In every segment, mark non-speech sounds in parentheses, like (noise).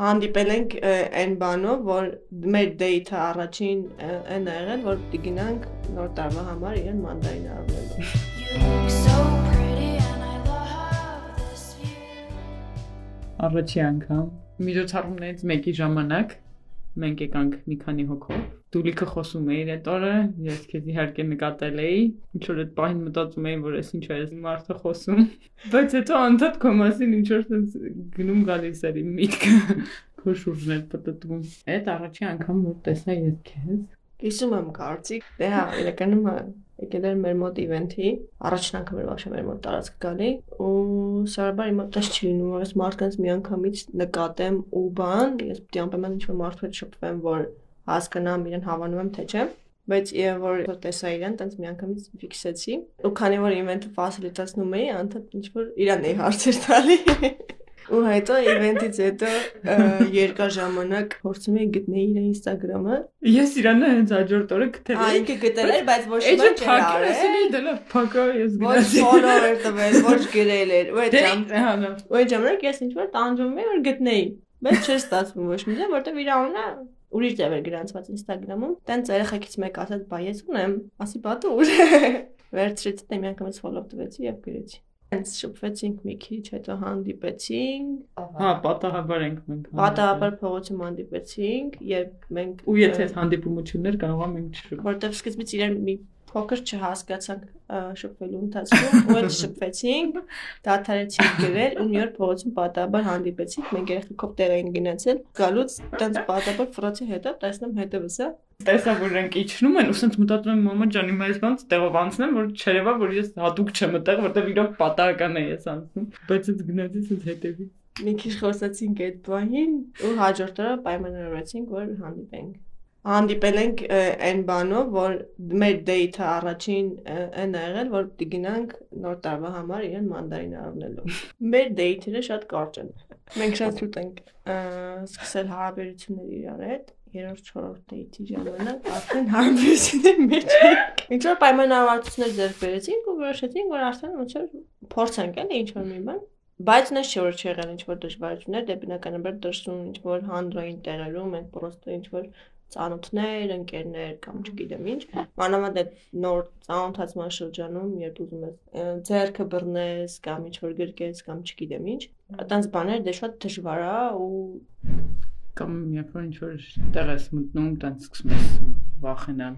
հանդիպել ենք այն բանով, որ մեր դեյթը առաջին այն ա եղել, որ գնանք նոր տարվա համար իրեն մանդարին առնելու։ Առաջի անգամ միջոցառումներից մեկի ժամանակ մենք եկանք մի քանի հոգով դուլիքը խոսում էիր այդ օրը, ես քեզ իհարկե նկատել էի, ինչ որ այդ պահին մտածում էի, որ ես ինչ է այս մարդը խոսում, բայց հետո անդադ քո մասին ինչ որ գնում գալիս էր իմ միտքը, քո շուրջն էր պատտվում։ Այդ առաջի անգամ որ տեսա ես քեզ, Հիշում եմ կարծիք, դե հա, իրականում եկել էր մեր մոտ իվենթի, առաջնանքը մեր բաշը մեր մոտ տարածք գալի ու սարաբար իմ մտած չի լինում, ես մարդկանց միանգամից նկատեմ ու բան, ես պիտի անպայման ինչ-որ մարդու հետ շփվեմ, որ հասկանամ իրեն հավանում եմ թե չէ բայց եւ որ տեսա իրան, տենց միանգամից ֆիքսեցի։ Ու քանի որ իվենթը ֆասիլիտացնում էի, անդադ ինչ որ իրան էի հարցեր տալի։ (laughs) Ու հետո իվենտից հետո երկար ժամանակ փորձում էի գտնել իր Instagram-ը։ Ես իրանը հենց հաջորդ օրը գտել էի։ ինքը գտել էր, բայց ոչ մի չէր արել։ Էջը դելա փակա ես գնացի։ Ոչ follower տվել, ոչ գրել էր։ Ու այդ դե, ժամ հա։ Ու այդ ժամանակ ես ինչ որ տանջում էի որ գտնեի։ Բայց չէր ստացվում ոչ մի ձև, որտեվ իր անունը ուրիշ ձև էր գրանցված Instagram-ում։ Տենց երեխեքից մեկը ասաց՝ «Բայ ես ունեմ»։ Ասի՝ «Բա դու ուր»։ (laughs) Վերցրեցի, դե միանգամից follow տվեցի եւ գրեցի։ Հենց շփվեցինք մի քիչ, հետո հանդիպեցինք։ Հա, պատահաբար ենք մենք։ Պատահաբար փողոցում հանդիպեցինք, երբ մենք ու եթե հանդիպումություններ կարող ենք շփվել։ Որտեվ սկզբից իրեն մի փոքր չհասկացանք շփվելու ընթացքում ու այդ շփվեցինք, դադարեցինք գրել ու մի օր փողոցում պատահաբար հանդիպեցինք, մենք երեխեքով տեղ էին գնացել, գալուց տենց պատահաբար ֆրոցի հետը տեսնում հետևս է տեսա որ նրանք իջնում են ու սենց մտածում եմ մամա ջանի մայս ոնց տեղով անցնեմ որ չերևա որ ես հատուկ չեմ այդտեղ որտեվ իրոք պատահական է ես անցնում բայց այդ գնացի սենց հետևի մի քիչ խոսացինք այդ բանին ու հաջորդ օրը պայմանավորեցինք որ հանդիպենք հանդիպել ենք այն բանով, որ մեր դեյթը առաջին այն ա եղել, որ պիտի գնանք նոր տարվա համար իրեն մանդարին առնելու։ Մեր դեյթերը շատ կարճ են։ Մենք շատ ցույց ենք սկսել հարաբերություններ իրար հետ, երրորդ չորրորդ դեյթի ժամանակ արդեն հարաբերությունների մեջ ենք։ Ինչ որ պայմանավորվածություններ ձեռք բերեցինք ու որոշեցինք, որ արդեն ոնց որ փորձենք էլի ինչ որ մի բան Բայց նա չէ որ չեղել ինչ որ դժվարություններ, դե բնականաբար դրսում ինչ որ հանրային տեղերում մենք պրոստը ինչ որ ծանոթներ, ընկերներ կամ չգիտեմ ինչ, մանավանդ այդ նոր ծանոթացման շրջանում, երբ ուզում ես ձեռքը բռնես կամ ինչ որ գրկես կամ չգիտեմ ինչ, այդպես բաներ դե շատ դժվար է ու կամ երբ որ ինչ որ տեղ ես մտնում, տենց սկսում ես վախենալ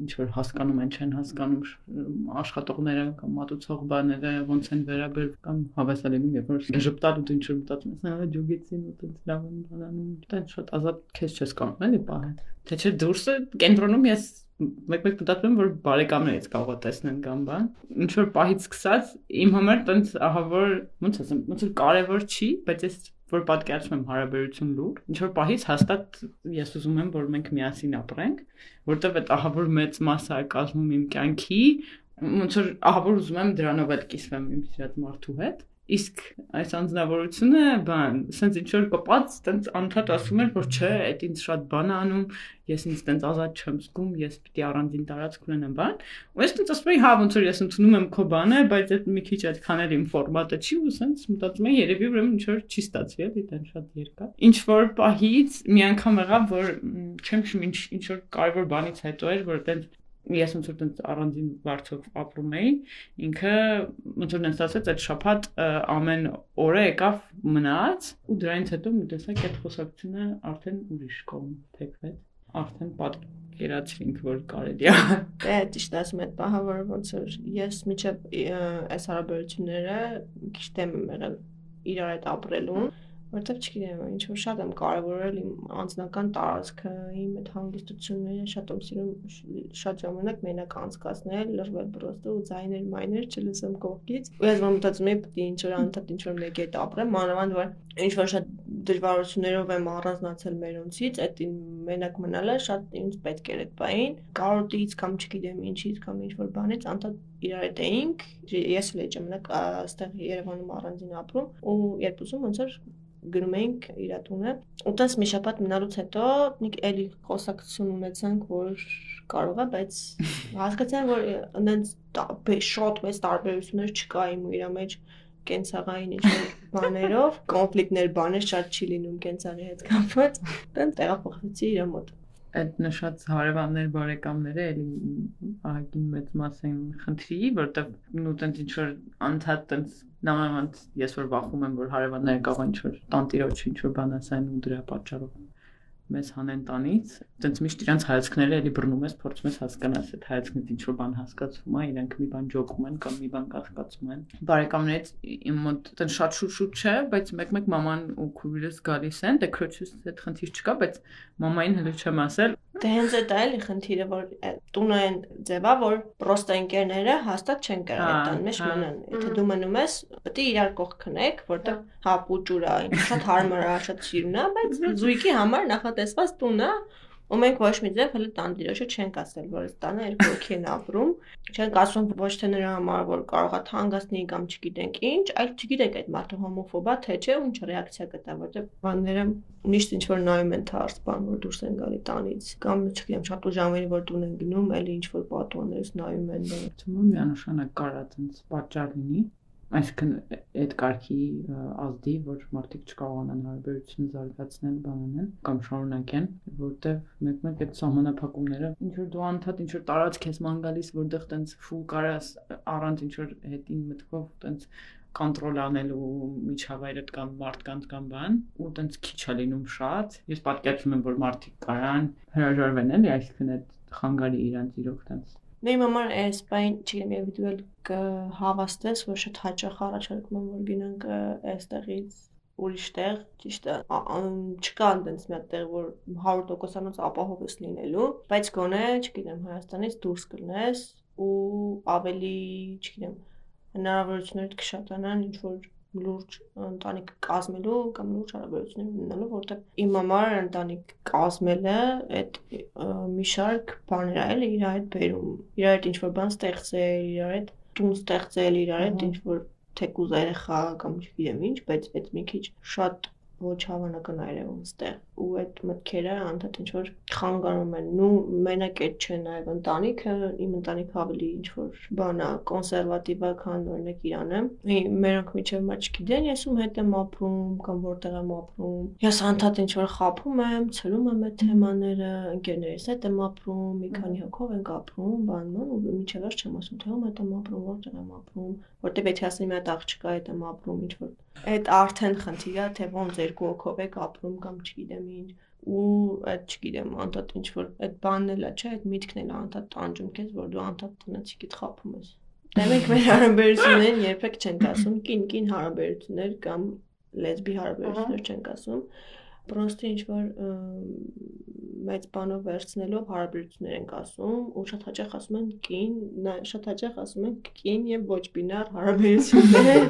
ինչ որ հասկանում են, չեն հասկանում աշխատողները կամ մատուցող բաները ոնց են վերաբերվում կամ հավեսալ լինում, երբ որ ժպտալ ու ինչ որ մտածում ես, հա ջոգեցին ու տենց լավ են բանանում, տենց շատ ազատ քեզ չես կարող էլի պահել։ Թե չէ դուրսը կենտրոնում ես մեկ-մեկ մտածում որ բարեկամներից կարող է տեսնեն կամ բան ինչ որ պահից սկսած իմ համար տենց ահա որ ոնց ասեմ ոնց որ կարևոր չի բայց ես որ պատկերացնում եմ հարաբերություն լուր, ինչ որ պահից հաստատ ես ուզում եմ, որ մենք միասին ապրենք, որտեվ այդ ահա որ մեծ մասը կազմում իմ կյանքի, ոնց որ ահա որ ուզում եմ դրանով էլ կիսվեմ իմ սիրած մարդու հետ Իսկ այս անձնավորությունը, բան, սենց ինչ որ կպած, տենց անդադ ասում էր, որ չէ, այդ ինձ շատ բան անում, ես ինձ տենց ազատ չեմ զգում, ես պիտի առանձին տարածք ունենամ, բան։ Ու ես տենց ասում եի, հա, ոնց որ ես ընդունում եմ քո բանը, բայց այդ մի քիչ այդքան էլ իմ ֆորմատը չի ու սենց մտածում եի, երևի ուրեմն ինչ որ չի ստացվի, էլի տեն շատ երկար։ Ինչ որ պահից մի անգամ եղավ, որ չեմ հիշում ինչ ինչ որ կարևոր բանից հետո էր, որ տենց ես ոնց որ տենց առանձին վարձով ապրում էի, ինքը ոնց որ նենց ասեց, այդ շփաթ ամեն օրը եկավ մնաց ու դրանից հետո մի տեսակ այդ խոսակցությունը արդեն ուրիշ կողմ թեքվեց արդեն պատկերացրինք որ կարելի է դե ճիշտ ասում եք բահա որ ոնց որ ես միջև այս հարաբերությունները քիչ դեմ եմ եղել իրար հետ ապրելուն Որտեվ չգիտեմ, ինչ որ շատ եմ կարևորել իմ անձնական տարածքը, իմ այդ հանգստությունները, շատ եմ սիրում շատ ժամանակ մենակ անցկացնել, լրվել բրոստը ու ձայներ, մայներ չլսեմ կողքից։ Ու ես մտածում եմ, պետք է ինչ որ անդադ ինչ որ մեկի հետ ապրեմ, մանավանդ որ ինչ որ շատ դժվարություններով եմ առանձնացել մերոնցից, այդ մենակ մնալը շատ ինձ պետք էր այդ բային։ Կարոտից կամ չգիտեմ ինչից կամ ինչ որ բանից անդադ իրար հետ էինք։ Ես էլ այդ ժամանակ այստեղ Երևանում առանձին ապրում ու երբ ուզում ոնց որ գնում էինք իր տունը ու տես մի շաբաթ մնալուց հետո մի էլի խոսակցություն ունեցանք որ կարող է բայց (laughs) հասկացան որ այնց շատ մեծ տարբերություններ չկա իմ ու իր մեջ կենցաղային ինչ որ բաներով, (laughs) կոնֆլիկտներ, բաներ շատ չի լինում կենցաղի հետ կապված։ Դեն տեղափոխեցի իր մոտ այդ նշած հարևաններ, բարեկամները էլի ահագին մեծ մաս են խնդրի, որտեղ նու տենց ինչ որ անդադ տենց նամանտ ես որ վախում եմ որ հարևանները կարող ինչ որ տանտիրոջ ինչ որ բան ասեն ու դրա պատճառով մեզ հանեն տանից, տենց միշտ իրանց հայացքները էլի բռնում ես, փորձում ես հասկանալ այդ հայացքից ինչ որ բան հասկացվում է, իրանք մի բան ջոկում են կամ մի բան կասկածում են։ Բարեկամներից իմ մոտ տենց շատ շուտ-շուտ չէ, բայց մեկ-մեկ մաման ու քույրս գալիս են, դե քրոջս այդ խնդիր չկա, բայց մամային հələ չեմ ասել, Դե հենց այդ էլի խնդիրը, որ տունը այն ձևա, որ պրոստը ընկերները հաստատ չեն կարող այդ տան մեջ մնան։ Եթե դու մնում ես, պետք է իրար կողք քնեք, որտեղ հա պուճուրա, շատ հարմար է, շատ սիրուն է, բայց զույգի համար նախատեսված տուն է, ու մենք ոչ մի ձև հələ տանտիրոշը չենք ասել, որ այս տանը երկու հոգի են ապրում։ Չենք ասում ոչ թե նրա համար, որ կարողա թանկացնի կամ չգիտենք ինչ, այլ չգիտենք այդ մարդը հոմոֆոբա թե չէ, ինչ ռեակցիա կտա, որտեղ բանները միշտ ինչ որ նայում են թարս բան, որ դուրս են գալի տանից, կամ չգիտեմ, շատ ուժամերի որ տուն են գնում, էլի ինչ որ պատուաներից նայում են։ Թվում է միանշանակ կարա այդպես պատճառ լինի այսինքն այդ կարգի ազդի, որ մարդիկ չկարողանան հարաբերությունը զարգացնել, բանանել կամ շարունակեն, որտեվ մեկ-մեկ այդ սահմանափակումները ինչ որ դու անդադ ինչ որ տարածք ես ման գալիս, որտեղ տենց ֆու կարաս առանց ինչ որ հետին մտքով տենց կոնտրոլ անելու միջավայրդ կամ մարդկանց կամ բան ու տենց քիչ է լինում շատ ես պատկերացնում եմ որ մարդիկ կարան հրաժարվեն էլի այսինքն այդ խանգարի իրանց իրոք տենց Մեր համար այս բան, չգիտեմ, եւ դու կհավաստես, որ շատ հաճախ առաջարկում եմ, որ գնանք այստեղից ուրիշ տեղ, ճիշտ է, չկա այնպես մի տեղ, որ 100%-անոց ապահով ես լինելու, բայց գոնե, չգիտեմ, Հայաստանից դուրս կլնես ու ավելի, չգիտեմ, հնարավորություններ կշատանան ինչ որ լուրջ ընտանիք կազմելու կամ լուրջ հարաբերություններ ունենալու, որտեղ իմ համար ընտանիք կազմելը այդ մի շարք բաներ է, էլի իր հետ բերում, իր հետ ինչ որ բան ստեղծել, իր հետ տուն ստեղծել, իր հետ ինչ որ թեկուզ երեխա կամ չգիտեմ ինչ, բայց այդ մի քիչ շատ ոչ հավանական այրևում ստեղ ու այդ մտքերը անդադ ինչ որ խանգարում են ու մենակ այդ չէ նաև ընտանիքը իմ ընտանիքը ավելի ինչ որ բանա կոնսերվատիվ է քան օրինակ Իրանը մերոնք միջև մա չգիտեն ես ում հետ եմ ապրում կամ որտեղ եմ ապրում ես անդադ ինչ որ խափում եմ ցրում եմ այդ թեմաները ընկերներիս հետ եմ ապրում մի քանի հոգով ենք ապրում բանման ու միջև վերջ չեմ ասում թե ում հետ եմ ապրում որտեղ եմ ապրում որտեղ եթե ասեմ մի հատ աղջկա հետ եմ ապրում ինչ որ այդ արդեն խնդիր է թե ոնց երկու հոգով եք ապրում կամ չգիտեմ ինչ ու այդ չգիտեմ անդադ ինչ որ այդ բանն էլա չէ այդ միտքն էլա անդադ տանջում քեզ որ դու անդադ տնեցիկիդ խափում ես դե մենք մեր հարաբերություններին երբեք չենք ասում կին-կին հարաբերություններ կամ լեսբի հարաբերություններ չենք ասում պրոստը ինչ որ մեծ բանով վերցնելով հարաբերություններ ենք ասում ու շատ հաճախ ասում են կին, շատ հաճախ ասում են կին եւ ոչ բինար հարաբերություններ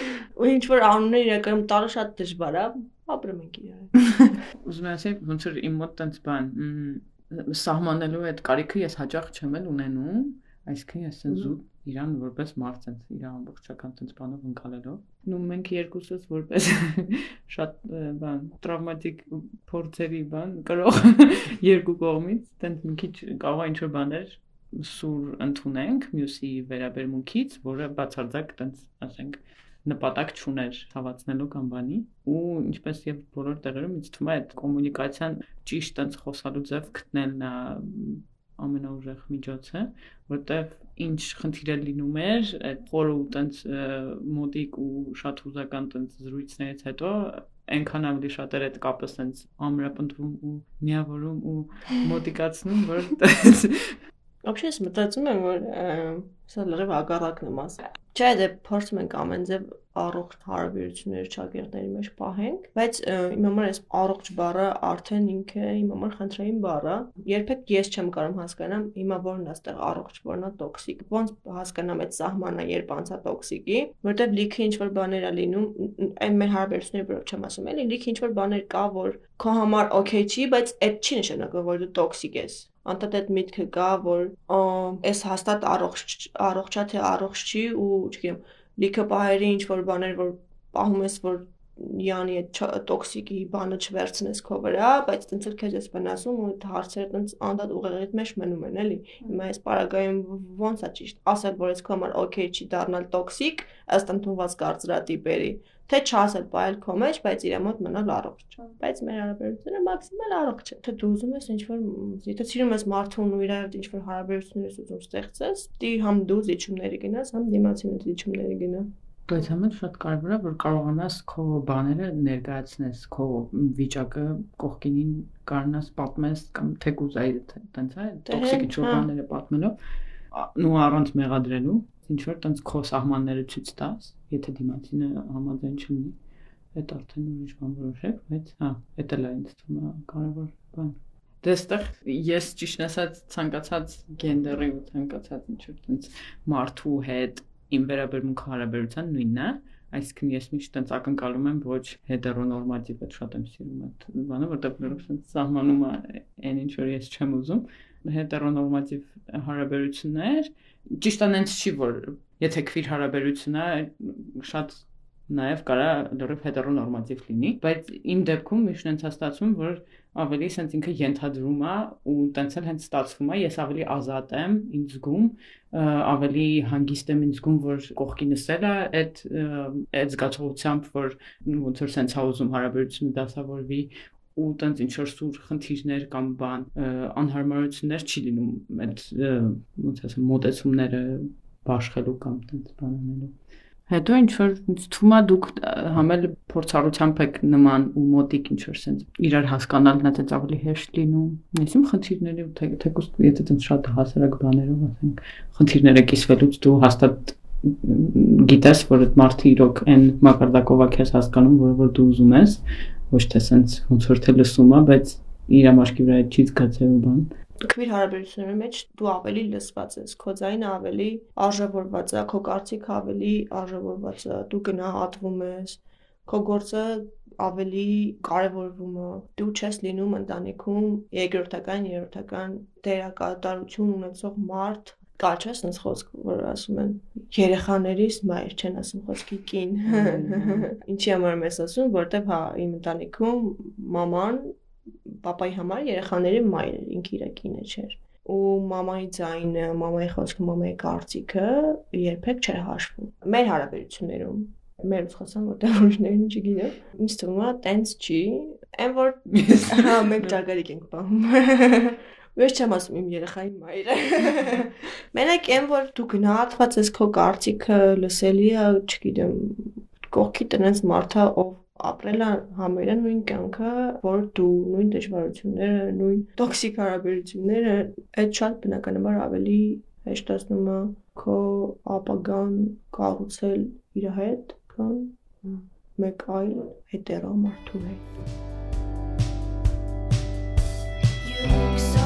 (laughs) ու ինչ որ անուններ իրականում տալը շատ դժվար է, ապրում ենք իրար։ (laughs) Ուզում եմ ասել, ոնց որ իմ մոտ տենց բան, սահմանելու այդ կարիքը ես հաճախ չեմ էլ ունենում, այսինքն ես ցենց զուտ իրան որպես մարդ ցենց իր ամբողջական ցենց բանով ընկալելով։ Նու մենք երկուսս որպես (laughs) շատ բան տրավմատիկ փորձերի բան կրող (laughs) երկու կողմից ցենց մի քիչ կարող է ինչ որ բաներ սուր ընդունենք մյուսի վերաբերմունքից, որը բացարձակ ցենց ասենք նպատակ չուներ հավացնելու կամ բանի ու ինչպես եւ բոլոր տեղերում ինձ թվում է այդ կոմունիկացիան ճիշտ այնց խոսալու ձև գտնելն է ամենաուժեղ միջոցը, որտեվ ինչ խնդիր է լինում էր այդ խորը ու տենց մոդիկ ու շատ հուզական տենց զրույցներից հետո այնքան ավելի շատ էր այդ կապը սենց ամրապնդվում ու միավորում ու մոտիկացնում, որ (laughs) Вообще ես մտածում եմ, որ սա լրիվ ագարակն եմ ասել։ Չէ, դե փորձում ենք ամեն ձև առողջ հարաբերություններ ճակերտների մեջ պահենք, բայց իմ համար այս առողջ բառը արդեն ինքը իմ համար խնդրային բառ է։ Երբեք ես չեմ կարող հասկանամ հիմա որն է այստեղ առողջ, որն է տոքսիկ։ Ոնց հասկանամ այդ սահմանը, երբ անցա տոքսիկի, որտեղ լիքը ինչ որ բաներ է լինում, այն մեր հարաբերությունների վրա չեմ ասում, էլի լիքը ինչ որ բաներ կա, որ քո համար օքեյ չի, բայց այդ չի նշանակում, որ դու տոքսիկ ես անդադ այդ միտքը կա, որ այս հաստատ առողջ առողջա թե առողջ չի ու չգիտեմ, լիքը պահերի ինչ որ բաներ որ պահում ես որ յանի այդ տոքսիկի բանը չվերցնես քո վրա, բայց տենց էլ քեզ ես վնասում ու այդ հարցերը տենց անդադ ուղեղիդ մեջ մնում են, էլի։ Հիմա այս պարագայում ո՞նց է ճիշտ։ Ասել, որ ես քո համար օքեյ չի դառնալ տոքսիկ, ըստ ընդունված կարծրատիպերի, թե չասել բայել քո մեջ, բայց իր մոտ մնալ առողջ։ Բայց մեր հարաբերությունը մաքսիմալ առողջ է։ Թե դու ուզում ես ինչ-որ, եթե սիրում ես մարդուն ու իր հետ ինչ-որ հարաբերություններ ես ուզում ստեղծես, դի համ դու զիջումների գնաս, համ դիմացինը զիջումների գնա։ Բայց համեն շատ կարևոր է որ կարողանաս քո բաները ներկայացնես, քո վիճակը կողքինին կարողանաս պատմես կամ թեկուզ այ տենց է, տոքսիկ ինչ-որ բաները պատմելով, նու առանց մեղադրելու, ինչ որ տենց քո սահմանները ցույց տաս, եթե դիմացինը համաձայն չլինի, այդ արդեն ուրիշ բան որոշեք, բայց հա, դա էլ է ինձ թվում է կարևոր բան դեստեղ ես ճիշտ ասած ցանկացած գենդերի ու ցանկացած ինչ որ տենց մարդու հետ իմ վերաբերմունքը հարաբերության նույնն է, այսինքն ես միշտ տենց ակնկալում եմ ոչ հետերոնորմատիվ, այդ շատ եմ սիրում այդ բանը, որտեղ բնորոշ սահմանում է այն ինչ որ ես չեմ ուզում, հետերոնորմատիվ հարաբերություններ, ճիշտ անենց չի որ եթե քվիր հարաբերություն է, շատ նաև կարա լրիվ հետերոնորմատիվ լինի, բայց իմ դեպքում միշտ այնց հաստատում որ ավելի սենց ինքը ենթադրում է ու տենց էլ հենց ստացվում է, ես ավելի ազատ եմ ինձ զգում, ավելի հանգիստ եմ ինձ զգում, որ կողքինս էլ է այդ այդ զգացողությամբ, որ ոնց որ սենց հաուզում հարաբերությունը դասավորվի ու տենց ինչ որ սուր խնդիրներ կամ բան անհարմարություններ չի լինում այդ ոնց ասեմ մոտեցումները բաշխելու կամ տենց բան անելու Հետո ինչ որ թվում է դուք համել փորձառությամբ եք նման ու մոտիկ ինչ որ sense իրար հասկանալն է դից ավելի հեշտ լինում։ Այսինքն խնդիրների ու թեկուս եթե դից շատ հասարակ բաներով ասենք խնդիրները կիսվելուց դու հաստատ գիտես որ այդ մարդը իրոք այն մակարդակով է քեզ հասկանում, որը որ դու ուզում ես, ոչ թե sense ոնց որ թե լսում է, բայց իր ամաշկի վրա չի զգացել բան քվիր հարաբերությունների մեջ դու ավելի լսված ես, քո ձայնը ավելի արժևորված է, քո կարծիքը ավելի արժևորված է, դու գնահատվում ես, քո գործը ավելի կարևորվում է։ Դու չես լինում ընտանիքում երկրորդական, երրորդական դերակատարություն ունեցող մարդ, կա չէ՞ sense խոսք, որ ասում են երեխաներիս մայր չեն ասում խոսքի կին։ Ինչի համար եմ ասում, որտեվ հա իմ ընտանիքում մաման papai համար երեխաների մայր էր, ինքը իր կինը չէր ու մամայի ձայնը, մամայի խոսքը, մամայի կարծիքը երբեք չէր հաշվում։ Մեր հարաբերություններում մեր խոսան որտեղ ուրիշներն չգիտեմ։ Ինձ թվում է տենց չի, այն որ (laughs) հա մենք ճագարիկ ենք պահում։ (laughs) Ոչ չեմ ասում իմ երեխայի մայրը։ (laughs) Մենակ այն որ դու գնահատված ես քո կարծիքը լսելի է, չգիտեմ, կողքի տնած մարդը ով ապրել համերը նույն կյանքը, որ դու նույն դժվարությունները, նույն տոքսիկ հարաբերությունները, այդ շատ բնականաբար ավելի հեշտացնում է քո ապագան կառուցել իր հետ, քան մեկ այլ հետերո մարդու հետ։ You look so